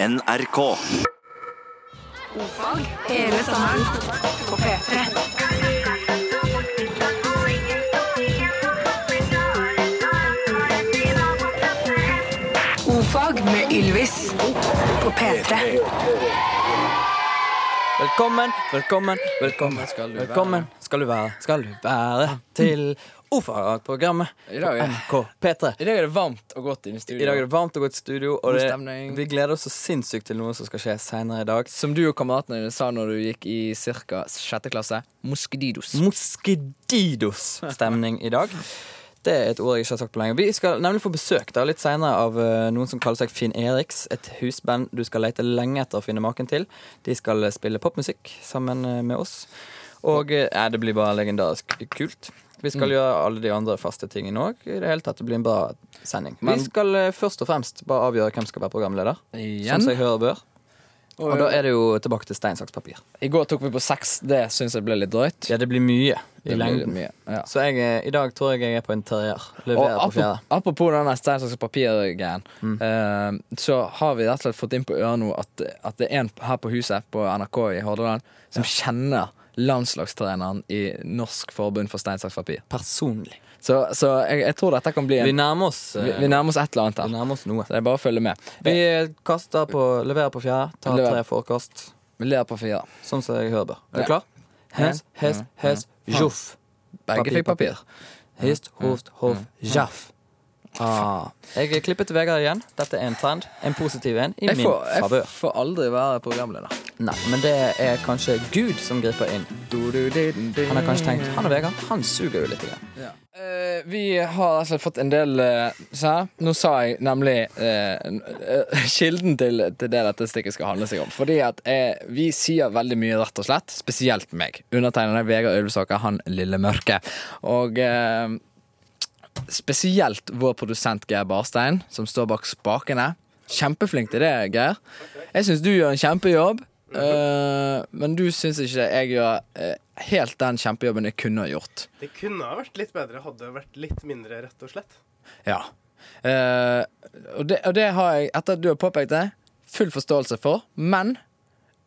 NRK. Ofag hele sommeren på P3. Ofag med Ylvis på P3. Velkommen, velkommen, velkommen skal du Velkommen skal du være, skal du være til dag er- NRK P3. I dag er det varmt og godt inne i studio. I dag er det varmt og godt studio, og det, vi gleder oss så sinnssykt til noe som skal skje senere i dag. Som du og kameratene dine sa når du gikk i ca. sjette klasse. Moskedidos. Moskedidos-stemning i dag. Det er et ord jeg ikke har sagt på lenge. Vi skal nemlig få besøk da, litt senere av eh, noen som kaller seg Finn Eriks. Et husband du skal lete lenge etter å finne maken til. De skal eh, spille popmusikk sammen eh, med oss. Og ja, det blir bare legendarisk kult. Vi skal gjøre alle de andre faste tingene òg. I det hele tatt, det blir en bra sending. Men- vi skal først og fremst bare avgjøre hvem som skal være programleder. Igjen. Som seg hører bør. Og da er det jo tilbake til stein, saks, papir. I går tok vi på seks. Det syns jeg ble litt drøyt. Ja, det blir mye i lengden. mye, Ja. Så jeg, eh, i dag tror jeg jeg er på en terrier. Og Leverer på apropos, fjerde. apropos denne stein, saks, papir-greien, Mm. eh, så har vi rett og slett fått inn på øret nå at, at det er en her på huset på NRK i Hordaland som kjenner landslagstreneren i Norsk forbund for stein, saks, papir. Personlig. Så, så jeg, jeg tror dette kan bli Vi nærmer oss, vi, eh, vi nærmer oss et eller annet vi nærmer oss noe. Så er bare følger med. Vi kaster på, leverer på fjerde, tar Lever. tre forkast. Vi leverer på fjerde. Sånn som jeg hører bør. Er Ja. du klar? Hes, hes, hes, joff. Begge fikk papir. Hist, hoft, hoff, jaff. Ah. Jeg klipper til Vegard igjen. Dette er en trend. En positiv en i Jeg min får, jeg får aldri være programleder. Nei, men det er kanskje Gud som griper inn. Han har kanskje tenkt Han og Vegard, han suger jo litt. Ja. Uh, vi har altså fått en del uh, Nå sa jeg nemlig uh, kilden til, til det dette stikket skal handle seg om. Fordi at vi sier veldig mye, rett og slett. Spesielt meg. Undertegnede Vegard Ylvesaker, han lille mørke. Og spesielt vår produsent Geir Barstein, som står bak spakene. Kjempeflink til det, Geir. Jeg syns du gjør en kjempejobb. eh, men du syns ikke jeg gjør eh, helt den kjempejobben jeg kunne ha gjort. Det kunne ha vært litt bedre, hadde det vært litt mindre, rett og slett. Ja. Uh, og, det, og det har jeg, etter at du har påpekt det, full forståelse for. Men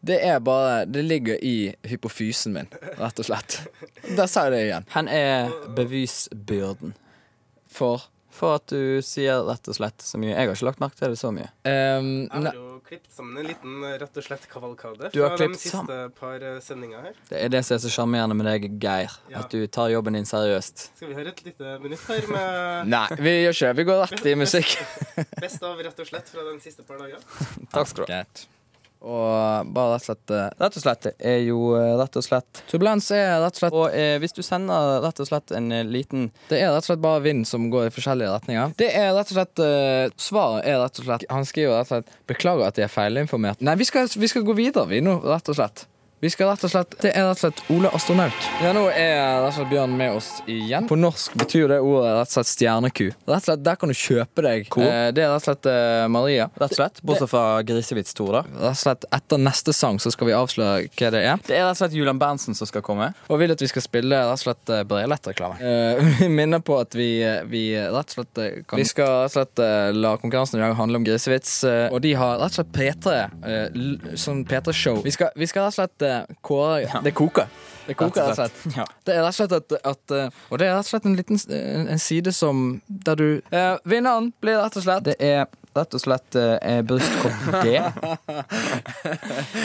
det er bare Det ligger i hypofysen min, rett og slett. Der sa jeg det igjen. Han er bevisbyrden For for at du sier rett og slett så mye. Jeg har ikke lagt merke til det så mye. Um, Jeg har jo klippet sammen en liten rett og slett kavalkade Du har fra de siste sammen? par sendingene sendinger her. Det er det som er så sjarmerende med deg, Geir. Ja. At du tar jobben din seriøst. Skal vi høre et lite minutt her med nei, vi gjør ikke det. Vi går rett i musikk. best av rett og slett fra de siste par dager? Takk skal du ha. Og bare rett og slett eh, Rett og slett er jo eh, rett og slett Turbulens er rett og slett Og eh, hvis du sender rett og slett en eh, liten Det er rett og slett bare vind som går i forskjellige retninger. Det er rett og slett eh, Svaret er rett og slett Han skriver rett og slett 'Beklager at jeg er feilinformert'. Nei, vi skal, vi skal gå videre, vi nå, rett og slett. Vi skal rett og slett Det er rett og slett Ole Astronaut. Ja, nå er rett og slett Bjørn med oss igjen. På norsk betyr det ordet rett og slett stjerneku. Rett og slett Der kan du kjøpe deg Cool. Eh, Det er rett og slett eh, Maria. Rett og slett. Bortsett fra Grisevits 2, da. Rett og slett Etter neste sang så skal vi avsløre hva det er. Det er rett og slett Julian Berntsen som skal komme. Og vil at vi skal spille rett og slett eh, Brelett-reklame. Eh, vi minner på at vi, eh, vi rett og slett eh, kan Vi skal rett og slett eh, la konkurransen i dag handle om grisevits. eh, og de har rett og slett P3, eh, l- sånn P3-show. Vi, vi skal rett og slett eh, ja. Det koker. Det koker rett og slett. Ja. Det er rett og slett at, at eh, Og det er rett og slett en liten en, en side som Der du eh, Vinneren blir rett og slett Det er rett og slett eh, brystkopp D.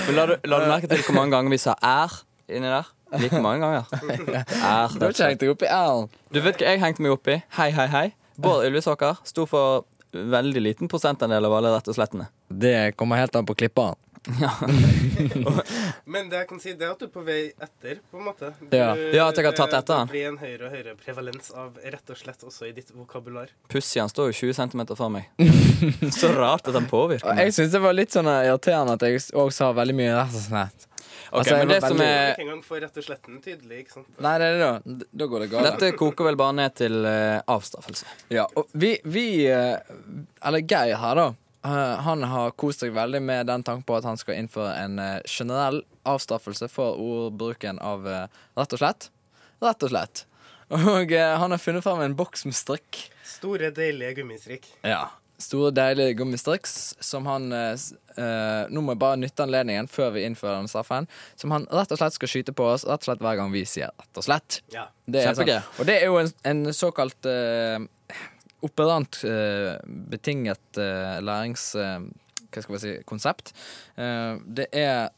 Men La du, la du merke til hvor mange ganger vi sa R inni der? Like mange ganger. R. Du har ikke hengt deg opp i æren. Du vet hva jeg hengte meg opp i? Hei, hei, hei. Bård Ylvisåker sto for veldig liten prosentandel av alle rett og slettene. Det kommer helt an på klipperen. Men det jeg kan si, det er at du er på vei etter, på en måte. Du, Ja. Ja, at jeg har tatt etter han. Det blir en høyere og høyere prevalens av rett og slett også i ditt vokabular. Pussy, han står jo 20 cm fra meg. Så rart at han påvirker meg. jeg syns det var litt sånn eh, irriterende at jeg òg sa veldig mye rett og slett. Ok, Altså, men det som er Ikke engang for rett og sletten tydelig, ikke sant? Nei, det er det da. Da går det galt. Dette koker vel bare ned til uh, avstraffelse. Ja, og vi, vi uh, Eller Geir her, da. Eh, Han har kost seg veldig med den tanken på at han skal innføre en eh, generell avstraffelse for ordbruken av eh, rett og slett. Rett og slett. Og han har funnet fram en boks med strikk. Store, deilige gummistrikk. Ja. store, deilige gummistriks som han eh, eh, Nå må jeg bare nytte anledningen før vi innfører den straffen. Som han rett og slett skal skyte på oss rett og slett hver gang vi sier rett og slett. Ja. Det er sånn. Og det er jo en, en såkalt eh, operant eh, betinget læringskonsept. lærings... eh, skal vi si. Eh, det er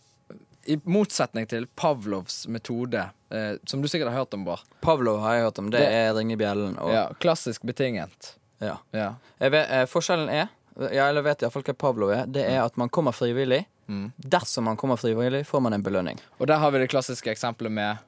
i motsetning til Pavlovs metode, eh, som du sikkert har hørt om, Bård. Pavlov har jeg hørt om. Det, Det- er ringe bjellen. Og, Ja, klassisk betinget. ja. Ja. Vet, eh, forskjellen er ja, eller vet iallfall hva Pavlov er. Det er at man kommer frivillig. Mm. Dersom man kommer frivillig, får man en belønning. Og der har vi det klassiske eksempelet med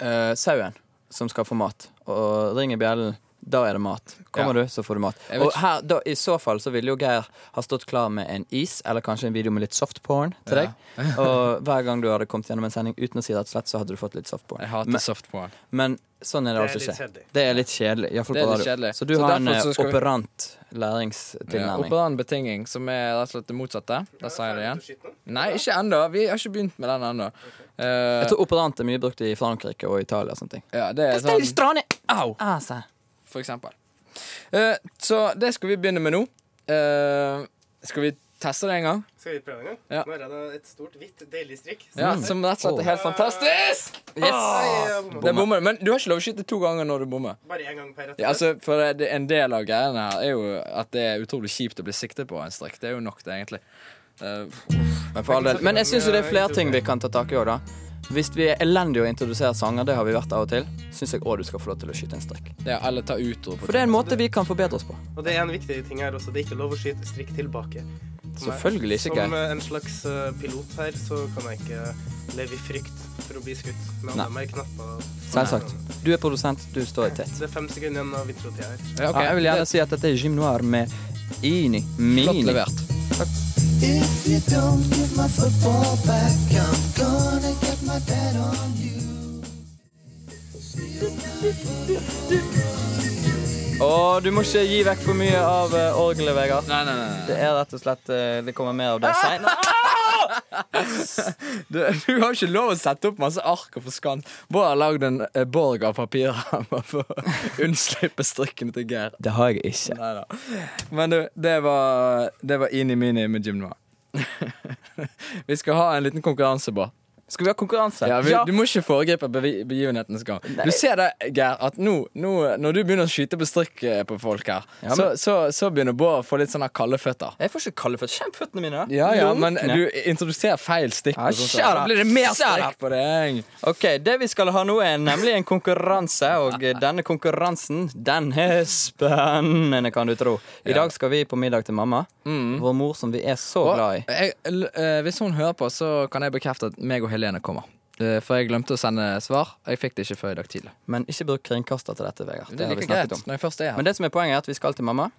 Eh, sauen som skal få mat, og ringer bjellen. Da er det mat. Kommer Ja. du, så får du mat. Og her, da, I så fall så ville jo Geir ha stått klar med en is, eller kanskje en video med litt softporn til Ja. deg. Og hver gang du hadde kommet gjennom en sending uten å si det slett, så hadde du fått litt softporn. Jeg hater Men- softporn. Men sånn er det, Det altså ikke. kjedelig. Det er litt kjedelig. Er på litt radio. kjedelig. Så du Så har en operant eh, skal vi- læringstilnærming. Ja, operant betinging, som er rett og slett det motsatte. Da sa jeg det igjen. Nei, ikke ennå. Vi har ikke begynt med den ennå. Eh, Jeg tror operant er mye brukt i Frankrike og Italia og sånne ting. ja, det er sånn! Au! Altså. For eksempel. Uh, så det skal vi begynne med nå. Uh, skal vi teste det en gang? Skal vi prøve en gang? Ja. Nå er det et stort, hvitt, deilig strikk. Ja, Som rett og slett er helt fantastisk! Yes. Ah, Det bommer, Men du har ikke lov å skyte to ganger når du bommer. Bare én gang per rett. Ja, altså, for det, en del av greiene her er jo at det er utrolig kjipt å bli siktet på en strikk. Det er jo nok, det, egentlig. Uh, Men, for all del. Men jeg syns jo det er flere ting vi kan ta tak i òg, da. Hvis vi er elendige å introdusere sanger, det har vi vært av og til, syns jeg òg du skal få lov til å skyte en strekk. ja, eller ta ut For det er en måte vi kan forbedre oss på. Og det er en viktig ting her også. Det er ikke lov å skyte strikk tilbake. Som Selvfølgelig ikke, Som eh, en slags eh, pilot her, så kan jeg ikke leve i frykt for å bli skutt med Nei. alle knapper. Selvsagt. Du er produsent, du står i tett. Det er fem sekunder igjen av introtida her. Ja, okay. Ja, jeg vil gjerne si at dette er Jim Noir med Ini Flott Mini. Levert. If you don't give my football back, I'm gonna get my dad on you. Og du må ikke gi vekk for mye av uh, orgelet, Vegard. Nei, nei, nei. Det er rett og slett eh, Det kommer mer av det seinere. Du, du har ikke lov å sette opp masse ark og forskant. Bård har lagd en eh, borg av papirhammer for å unnslippe strikkene til Geir. Det har jeg ikke. Neida. Men du, det var, det var Ini Mini med Jim Noir. Vi skal ha en liten konkurranse, Bård. Skal vi ha konkurranse? Ja, vi, Du må ikke foregripe begivenhetens gang. Du ser det, Geir, at nå, nå når du begynner å skyte på strikk eh, på folk her, Ja, så, så, så begynner Bård å få litt sånne kalde føtter. Jeg får ikke kalde føtter. Kjenn føttene mine. Ja, ja, men du introduserer feil stikk. Ja, sånt, så. Blir det mer strikk på deg. Ok, Det vi skal ha nå, er nemlig en konkurranse. Og denne konkurransen, den er spennende, kan du tro. I Ja. dag skal vi på middag til mamma. Vår mor som vi er så glad i. jeg, eh, hvis hun hører på, så kan jeg bekrefte at meg og Helene kommer. Eh, For jeg glemte å sende svar. Jeg fikk det ikke før i dag tidlig. Men ikke bruk kringkaster til dette, Vegard. Det Det har vi like greit om. når jeg først er her. Men det som er poenget er at vi skal til mamma,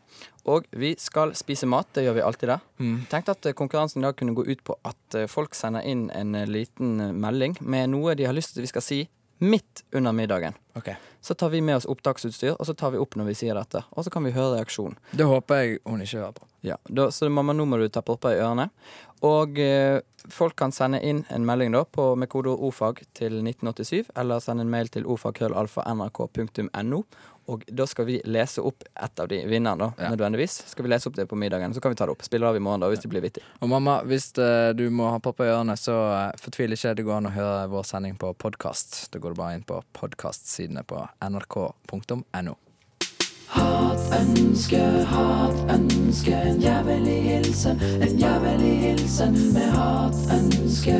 og vi skal spise mat. Det gjør vi alltid der. Mm. Tenkte at eh, konkurransen i dag kunne gå ut på at eh, folk sender inn en liten melding med noe de har lyst til vi skal si midt under middagen. Okay. Så tar vi med oss opptaksutstyr, og så tar vi opp når vi sier dette. Og så kan vi høre reaksjonen. Det håper jeg hun ikke hører på. Ja, da, Så mamma, nå må du ta propper i ørene. Og eh, folk kan sende inn en melding da på, med kodeord ordfag til 1987, eller sende en mail til ordfagkrøllalfa.nrk.no. Og da skal vi lese opp ett av de vinnerne, da, Ja. nødvendigvis. Skal vi lese opp det på middagen, så kan vi ta det opp. Spiller av i morgen, da, hvis det blir vittig. Og mamma, hvis eh, du må ha pappa i ørene, så eh, fortvil ikke. Det går an å høre vår sending på podkast. Da går du bare inn på podkastsidene på nrk.no. Hatønske, hatønske, en jævlig hilsen, en jævlig hilsen med hatønske.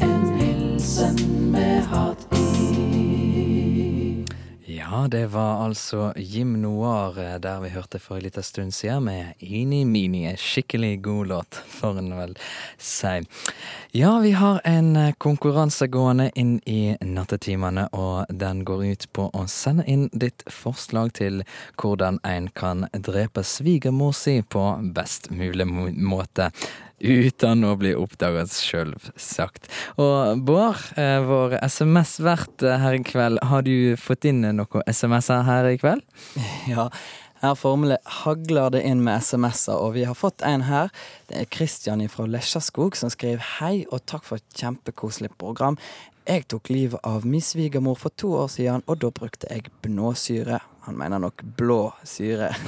En hilsen med hat i. Ja, det var altså Jim Noir eh, der vi hørte for en liten stund siden med Ini Mini. Skikkelig god låt, får en vel si. Ja, vi har en eh, konkurranse gående inn i nattetimene, og den går ut på å sende inn ditt forslag til hvordan en kan drepe svigermor si på best mulig måte. Uten å bli oppdaget, selvsagt. Og Bård, eh, vår SMS-vert eh, her i kveld, har du fått inn noen SMS-er her i kveld? Ja, her formelig hagler det inn med SMS-er, og vi har fått en her. Det er Kristian fra Lesjaskog som skriver hei og takk for et kjempekoselig program. Jeg tok livet av min svigermor for to år siden, og da brukte jeg blåsyre. Han mener nok blå syre.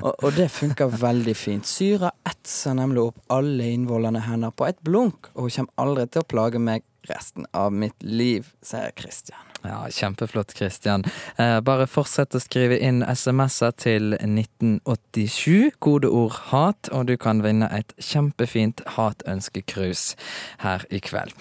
Og, og det funker veldig fint. Syra etser nemlig opp alle innvollene hennes på et blunk, og hun kommer aldri til å plage meg resten av mitt liv, sier Christian. Ja, Kjempeflott, Kristian. Eh, bare fortsett å skrive inn SMS-er til 1987, kodeord 'hat', og du kan vinne et kjempefint hatønskekrus her i kveld.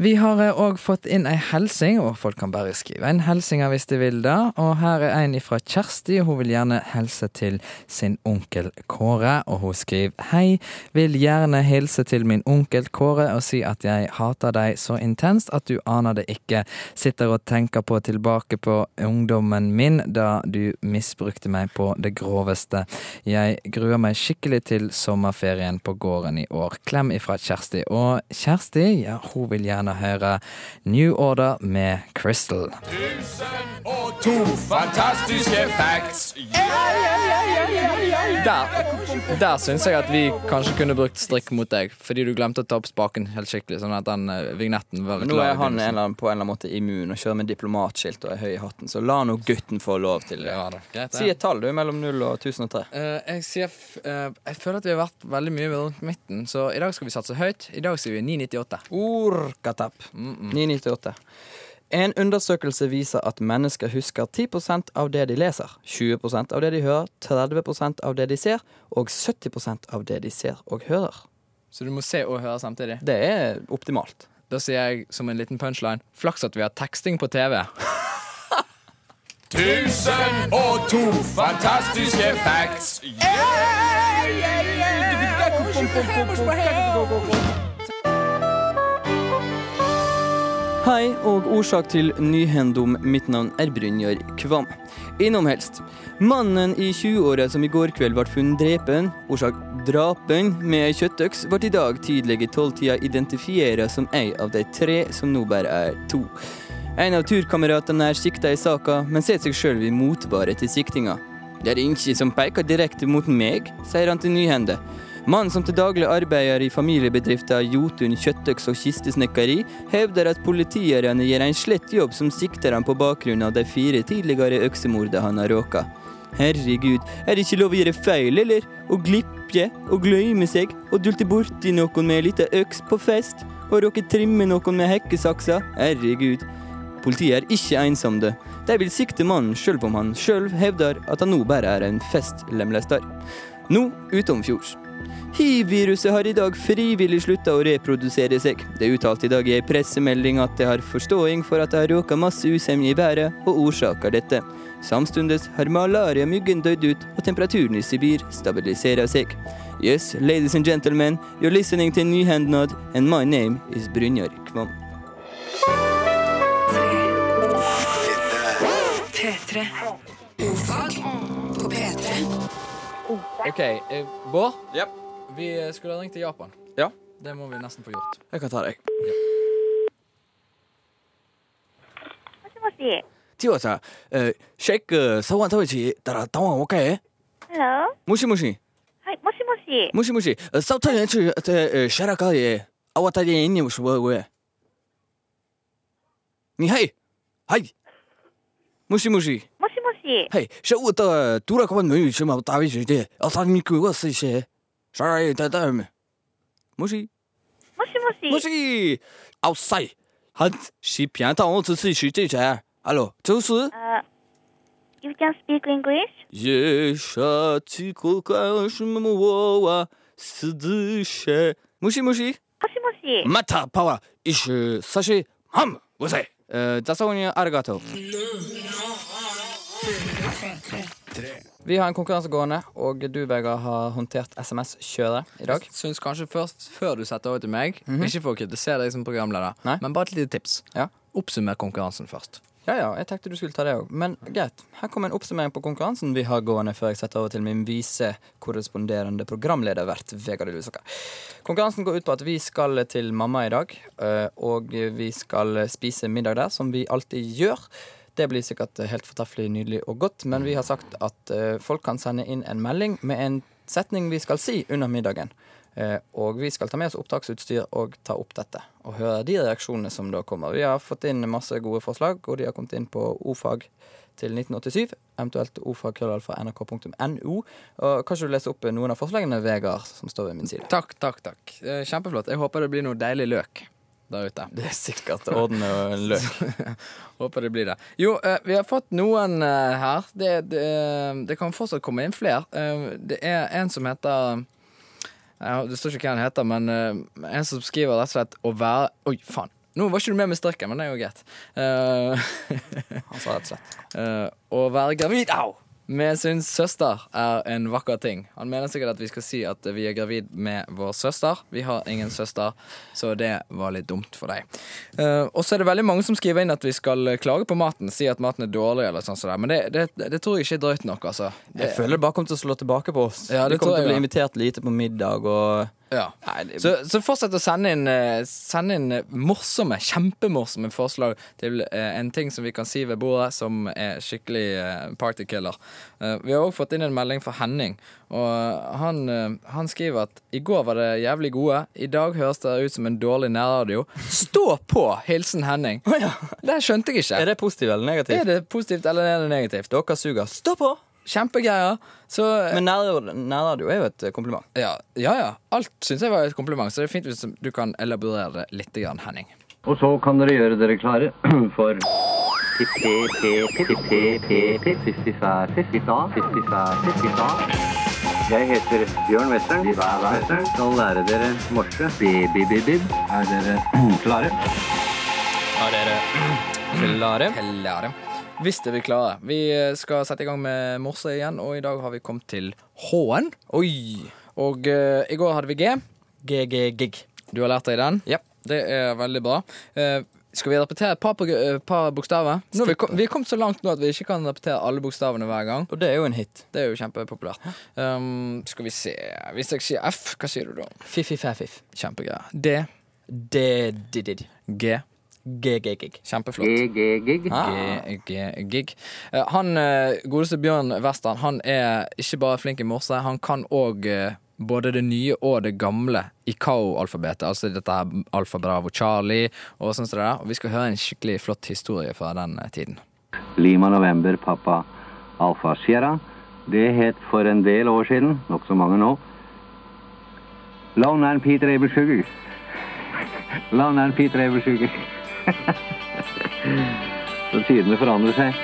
Vi har òg fått inn ei helsing, og folk kan bare skrive en helsing hvis de vil det. Og her er en fra Kjersti, og hun vil gjerne helse til sin onkel Kåre. Og hun skriver Hei, vil gjerne hilse til min onkel Kåre og si at jeg hater deg så intenst at du aner det ikke. Sitter og tenker på tilbake på ungdommen min da du misbrukte meg på det groveste. Jeg gruer meg skikkelig til sommerferien på gården i år. Klem ifra Kjersti. Og Kjersti, ja, hun vil gjerne høre New Order med Crystal. Tusen og To fantastiske facts. Der, der syns jeg at vi kanskje kunne brukt strikk mot deg, fordi du glemte å ta opp spaken helt skikkelig, sånn at den eh, vignetten var Nå er han en eller annen, på en eller annen måte immun og kjører med diplomatskilt og er høy i hatten, så la nå gutten få lov til det. Ja, det Greit, Si et tall, du, mellom 0 og 1003. Uh, jeg, sier eh, jeg føler at vi har vært veldig mye rundt midten, så i dag skal vi satse høyt. I dag sier vi 998. Orkatap. 998. En undersøkelse viser at mennesker husker 10% av det de leser, 20% av det de hører, 30% av det de ser, og 70% av det de ser og hører. Så du må se og høre samtidig. Det er optimalt. Da sier jeg som en liten punchline flaks at vi har teksting på TV. Tusen og to fantastiske facts. Hei og årsak til nyhendom. Mitt navn er Brynjar Kvam. Innom helst. Mannen i 20-åra som i går kveld ble funnet drepen, årsak drapen med ei kjøttøks, ble i dag tidlig i tolvtida identifiert som ei av de tre som nå bare er to. En av turkameratene er sikta i saka, men ser seg sjøl i motvare til siktinga. Det er ikke som peker direkte mot meg, sier han til Nyhende. Mannen som til daglig arbeider i familiebedriften Jotun kjøttøks- og kistesnekkeri, hevder at politierne gjør en slett jobb som sikter ham på bakgrunn av de fire tidligere øksemordene han har råka. Herregud, er det ikke lov å gjøre feil, eller? Å glippe og glemme seg og dulte borti noen med ei lita øks på fest? Og råke trimme noen med hekkesaksa? Herregud. Politiet er ikke ensomme. De vil sikte mannen sjøl om han sjøl hevder at han nå bare er en festlemlester. Nå utomfjords. Hiv-viruset har i dag frivillig slutta å reprodusere seg. Det er uttalt i dag i ei pressemelding at det har forståing for at det har råka masse usemje i været, og årsaker dette. Samtidig har malariamyggen dødd ut, og temperaturen i Sibir stabiliserer seg. Yes, ladies and gentlemen, you're listening to Nyhendnad, and my name is Brynjar Kvam. P3. Ordfag på P3. OK, eh, Bård. Ja. Vi skulle ha ringt til Japan. Ja. Det må vi nesten få gjort. Jeg kan ta deg. もしもし。ティワさん、えーシェイク、サワン食べちたら、台湾 OK? Hello? もしもし、はい、もしもし。もしもし，呃，早餐去在呃下拉高耶，啊，我带点你们说喂，你嘿，嘿，もしもし，もしもし。 嘿，是我的杜拉克文美语什么大卫姐姐，啊，他你给我试一些，啥玩意带带没？もしもしもし。もし，outside，很是偏到我只是去这家，hello，就是。あ、You can speak English? 夜下起口干什么我啊，死的些。もしもし。もしもし。またパワー一周差しハムうるさいEh,雑音にありがとう Vi har en konkurranse gående, og du, Vegard, har håndtert SMS-kjøret i dag. Jeg syns kanskje først, før du setter over til meg, ikke for å kritisere deg som programleder, Nei. men bare et lite tips. Ja. Oppsummer konkurransen først. Ja, ja, jeg tenkte du skulle ta det òg. Men greit. Her kommer en oppsummering på konkurransen vi har gående før jeg setter over til min vise korresponderende programledervert Vegard Lusaka. Konkurransen går ut på at vi skal til mamma i dag, eh, og vi skal spise middag der, som vi alltid gjør. Det blir sikkert helt fortreffelig, nydelig og godt, men vi har sagt at eh, folk kan sende inn en melding med en setning vi skal si under middagen. Eh, og vi skal ta med oss opptaksutstyr og ta opp dette. Og høre de reaksjonene som da kommer. Vi har fått inn masse gode forslag, og de har kommet inn på ordfag til 1987, eventuelt ordfagkrøllalfa.nrk.no. Og kanskje du leser opp noen av forslagene, Vegard, som står ved min side? Takk, takk, takk. Eh, Kjempeflott. Jeg håper det blir noe deilig løk der ute. Det er sikkert orden og løk. Håper det blir det. Jo, eh, vi har fått noen eh, her. Det, det, det kan fortsatt komme inn flere. Eh, det er en som heter Det står ikke hva han heter, men eh, en som skriver rett og slett å være Oi, faen. Nå var ikke du med med strikken, men det er jo greit. Eh, Han sa rett og slett. Eh, å være gravid au, med syns søster er en vakker ting. Han mener sikkert at vi skal si at vi er gravid med vår søster. Vi har ingen søster, så det var litt dumt for deg. Uh, og så er det veldig mange som skriver inn at vi skal klage på maten. Si at maten er dårlig, eller sånn som det. Men det, det, det tror jeg ikke er drøyt nok, altså. Det, Jeg føler det bare kommer til å slå tilbake på oss. Ja, det Vi kommer til å bli invitert lite på middag og ja. Nei, det, Så, så fortsett å sende inn, eh, sende inn eh, morsomme, kjempemorsomme forslag til eh, en ting som vi kan si ved bordet som er skikkelig eh, partykiller. Eh, vi har òg fått inn en melding fra Henning, og han, han skriver at i går var det jævlig gode, i dag høres det ut som en dårlig nærradio. Stå på! Hilsen Henning. Det skjønte jeg ikke. er det positivt eller negativt? Er det positivt eller er det negativt? Dere suger. Stå på! Kjempegreier. Så Men nærradio er jo et kompliment. ja, ja. ja. Alt syns jeg var et kompliment, så det er fint hvis du kan elaborere det litt, grann, Henning. Og så kan dere gjøre dere klare for Jeg heter Bjørn Western. Western skal lære dere morse. Baby-bib. Er dere klare? Er dere klare? Klare. Hvis det vil klare. Vi skal sette i gang med morse igjen, og i dag har vi kommet til H-en. Oi! Og uh, i går hadde vi G. GG-gig. Du har lært deg den? Ja. Det er veldig bra. Uh, skal vi repetere et par, på- eh, par bokstaver? Nå, vi, kom, vi er kommet så langt nå at vi ikke kan repetere alle bokstavene hver gang. Og det er jo en hit. Det er jo kjempepopulært. Um, skal vi se Hvis jeg sier F, hva sier du da? Fiffi-faffif. Kjempegreier. D. Det-did-did. G. GG-gig. Kjempeflott. G-G-Gig. Ah. G, G, gig. Eh, Han eh, godeste Bjørn Western Han er ikke bare flink i morse, han kan òg både det nye og det gamle ICAO-alfabetet. Altså dette her Alfa Bravo Charlie og sånn som det der. Og vi skal høre en skikkelig flott historie fra den eh, tiden. Lima November Pappa Alfa Sierra. Det het for en del år siden, nokså mange nå, Lone and Peter. Lone and Peter Able Sugar. Så tidene forandrer seg.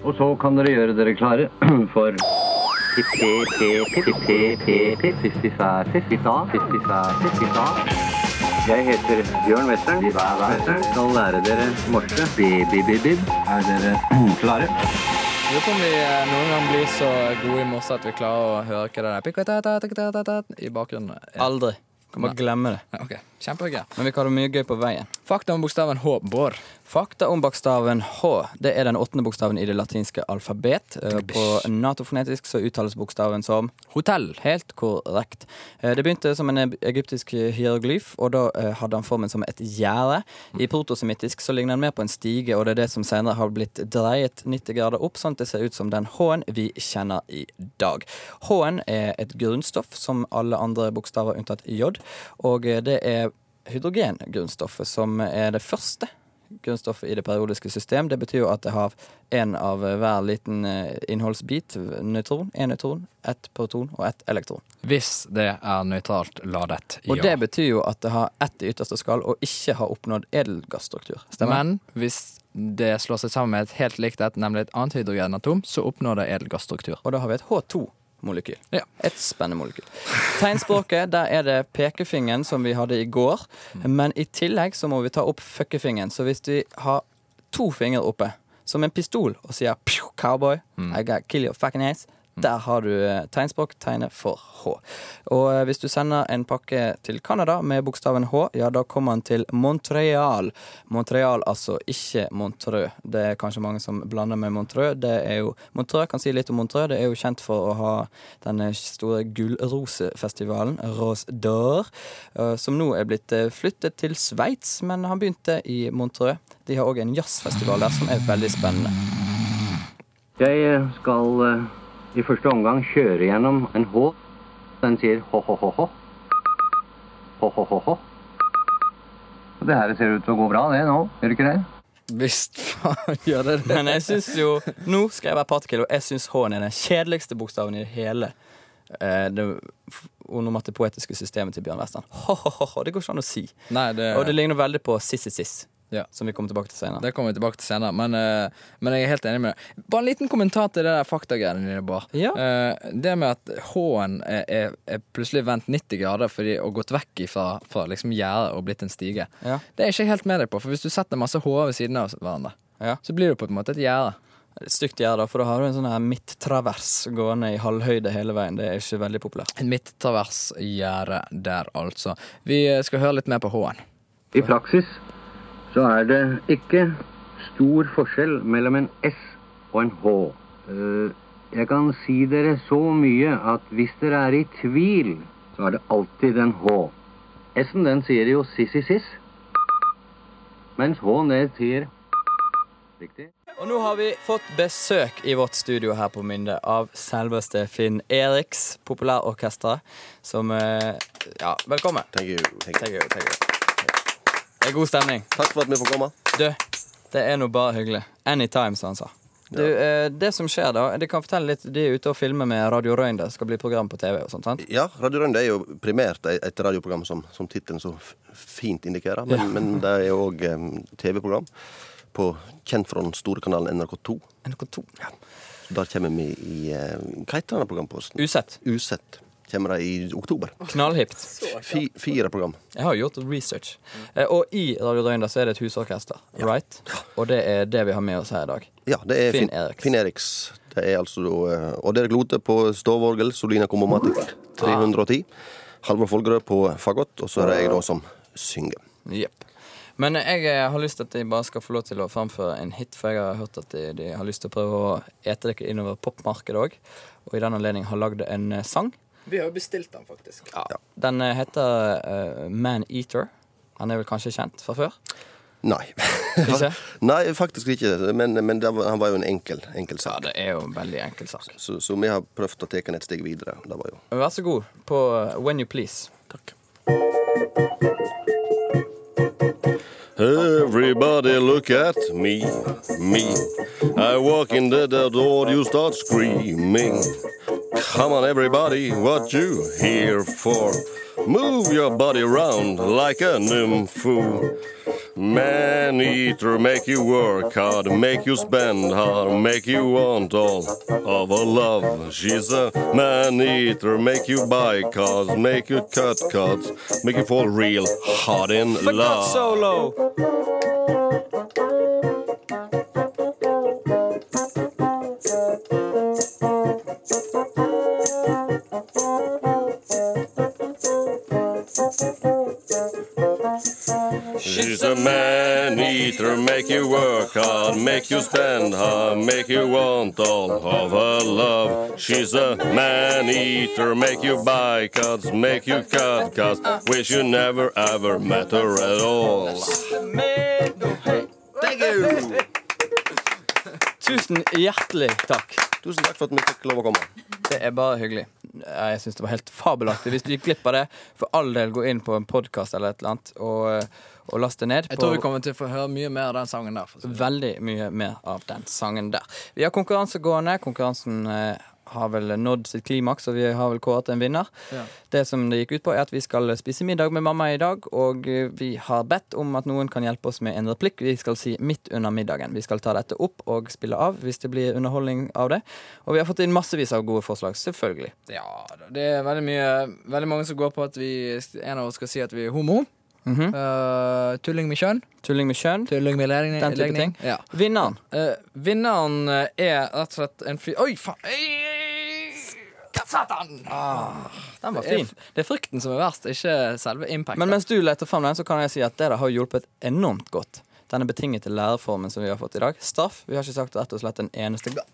Og så kan dere gjøre dere klare for jeg heter Bjørn Western. Skal lære dere morse. Er dere klare? Lurer på om vi eh, noen gang blir så gode i morse at vi klarer å høre hva det er i bakgrunnen. Aldri. Kan bare glemme det. Ja, Ok, Kjempegøy. Men vi kan ha mye gøy på veien. Fakta om bokstaven H. Bård. Fakta om bokstaven H. Det er den åttende bokstaven i det latinske alfabet. Eh, På natofonetisk så uttales bokstaven som Hotell. Helt korrekt. Eh, Det begynte som en egyptisk hieroglyf, og da eh, hadde han formen som et gjerde. I protosemittisk så ligner den mer på en stige, og det er det som senere har blitt dreiet 90 grader opp, sånn at det ser ut som den H-en vi kjenner i dag. H-en er et grunnstoff som alle andre bokstaver unntatt J, og det er hydrogengrunnstoffet som er det første grunnstoffet i det periodiske system. Det betyr jo at det har en av hver liten eh, innholdsbit, nøytron, én nøytron, ett proton og ett elektron. Hvis det er nøytralt ladet. Og det betyr jo at det har ett i ytterste skall og ikke har oppnådd edelgasstruktur. Stemmer? Men hvis det slår seg sammen med et helt likt et, nemlig et annet hydrogenatom, så oppnår det edelgasstruktur. Og da har vi et H2-molekyl. Ja. Et spennende molekyl. Tegnspråket, der er det pekefingeren som vi hadde i går. Men i tillegg så må vi ta opp fuckefingeren. Så hvis vi har to fingre oppe, som en pistol, og sier «Pju, cowboy, I got kill your fucking ass, Der har du eh, tegnspråk, tegnet for H. Og eh, hvis du sender en pakke til Canada med bokstaven H, ja, da kommer den til Montreal. Montreal, altså, ikke Montreux. Det er kanskje mange som blander med Montreux. Det er jo, Montreux kan si litt om Montreux. Det er jo kjent for å ha denne store gullrosefestivalen, Rose d'Or, eh, som nå er blitt flyttet til Sveits, men han begynte i Montreux. De har òg en jazzfestival der som er veldig spennende. Jeg skal i første omgang kjøre gjennom en H. Den sier ho-ho-ho-ho. Ho-ho-ho-ho. Og Det her ser ut til å gå bra, det nå. Gjør det ikke det? Visst faen gjør det det. Men jeg syns jo Nå skal jeg være partikel, og jeg syns H-en er den kjedeligste bokstaven i det hele eh, det onomatopoetiske systemet til Bjørn Western. Ho-ho-ho, det går ikke an å si. Nei, det, Og det ligner veldig på Sissy-Siss, Ja. som vi kommer tilbake til senere. det kommer vi tilbake til senere, men, uh, men jeg er helt enig med deg. Bare en liten kommentar til det der faktagreiene dine, Bård. Ja. Uh, det med at H-en er, er, er plutselig vendt 90 grader fordi, og gått vekk fra, fra liksom gjerdet og blitt en stige. Ja. Det er jeg ikke helt med deg på, for hvis du setter masse H-er ved siden av hverandre, Ja. så blir det på en måte et gjerde. Et stygt gjerde, for da har du en sånn her midttravers gående i halvhøyde hele veien. Det er ikke veldig populært. En midttraversgjerde der, altså. Vi skal høre litt mer på H-en. I praksis så er det ikke stor forskjell mellom en S og en H. Eh, Jeg kan si dere så mye at hvis dere er i tvil, så er det alltid en H. S-en den sier jo siss-i-siss, mens H-en det sier Riktig. Og nå har vi fått besøk i vårt studio her på Mynde av selveste Finn Eriks, populærorkesteret, som eh, Ja, velkommen. Thank you. Thank you. Thank you, thank you. Det er god stemning. Takk for at vi får komme. Du, det er nå bare hyggelig. Anytime, som han sa. Du, eh, det som skjer da, de kan fortelle litt De er ute og filmer med Radio Røynde. Skal bli program på TV og sånt, sant? Ja, Radio Røynde er jo primært et et radioprogram som, som tittelen så fint indikerer. Men, men det er jo òg TV-program på kjent fra den store kanalen NRK2. NRK2. Ja. Der kommer vi i eh, Hva heter denne programposten? Usett. Usett. Kommer det i oktober. Knallhipt. Fi, fire program. Jeg har gjort research. Eh, og i Radio Røyn så er det et husorkester, right? Og det er det vi har med oss her i dag. Ja, det er Finn Eriks. Finn Eriks. Det er altså og dere gloter på stovorgel, Solina Kommomatic 310. Halvor Folgerød på fagott, og så er det jeg da som synger. Yep. Men jeg eh, har lyst til at de bare skal få lov til å framføre en hit, for jeg har hørt at de, de har lyst til å prøve å ete dere innover popmarkedet òg. Og i den anledning har lagd en eh, sang. Vi har jo bestilt den, faktisk. Den eh, heter uh, Man Eater. Han er vel kanskje kjent fra før? Nei. Nei, faktisk ikke. Men, men det var, han var jo en enkel, enkel Ja, det er jo en veldig enkel sak. Så, så vi har prøvd å ta den et steg videre. Det var jo Vær så god på eh, When You Please. Takk. Everybody look at me, me. I walk in the the door, you start screaming. Come on, everybody, what you here for? Move your body around like a nympho. Man eater, make you work hard, make you spend hard, make you want all of her love. She's a man eater, make you buy cars, make you cut cards, make you fall real hard in But not love. solo! Make you work hard, make you spend hard, make you want all of her love. She's a man eater, make you buy cards, make you cut cards. Wish you never ever met her at all. Thank you! Tusen hjertelig takk. Tusen takk for at vi fikk lov å komme. Det er bare hyggelig. Jeg syns det var helt fabelaktig. Hvis du gikk glipp av det, for all del gå inn på en podkast eller et eller annet og, og last det ned. Jeg tror vi kommer til å få høre mye mer av den sangen der. Si. Veldig mye mer av den sangen der. Vi har konkurranse gående. Konkurransen eh, har vel nådd sitt klimaks, og vi har vel kåret en vinner. Ja. Det som det gikk ut på, er at vi skal spise middag med mamma i dag, og eh, vi har bedt om at noen kan hjelpe oss med en replikk. Vi skal si midt under middagen. Vi skal ta dette opp og spille av hvis det blir underholdning av det. Og vi har fått inn massevis av gode forslag, selvfølgelig. Ja, det er veldig mye Veldig mange som går på at vi en av oss skal si at vi er homo. Mhm. uh, tulling med kjønn. Tulling med kjønn. Tulling med legning. Den type ting. Ja. Vinneren. Uh, vinneren eh, er rett og slett en fyr Oi, faen! Satan! ei. Den var fin. det er frykten som er verst, ikke selve impactet. Men mens du leter frem den, så kan jeg si at det har hjulpet enormt godt. Denne betingete læreformen som vi har fått i dag. Straff. Vi har ikke sagt rett og slett en eneste gang.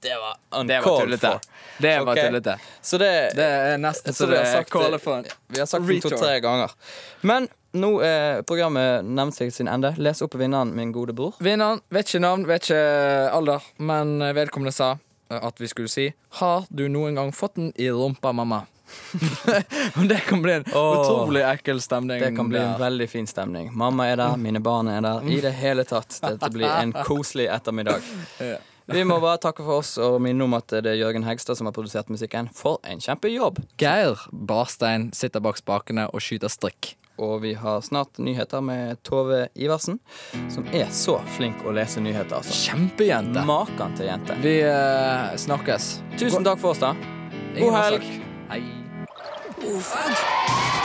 Det var uncalled for. Det var tullete. Okay. Så det, Det er nesten så så det er en Vi har sagt det to-tre ganger. Men nå er programmet nevnt seg sin ende. Les opp vinneren, min gode bror. Vinneren vet ikke navn, vet ikke alder, men vedkommende sa at vi skulle si Har du noen gang fått den i rumpa, mamma? Det kan bli en oh, utrolig ekkel stemning. Det kan bli en veldig fin stemning. Mamma er der, mine barn er der. I det hele tatt. Dette blir en koselig ettermiddag. Ja. Vi må bare takke for oss og minne om at det er Jørgen Hegstad som har produsert musikken. For en kjempejobb! Geir Barstein sitter bak spakene og skyter strikk. Og vi har snart nyheter med Tove Iversen, som er så flink å lese nyheter. Altså. Kjempejente. Maken til jente. Vi uh, snakkes. Tusen takk for oss, da. God helg. Hei. Ofag på P3.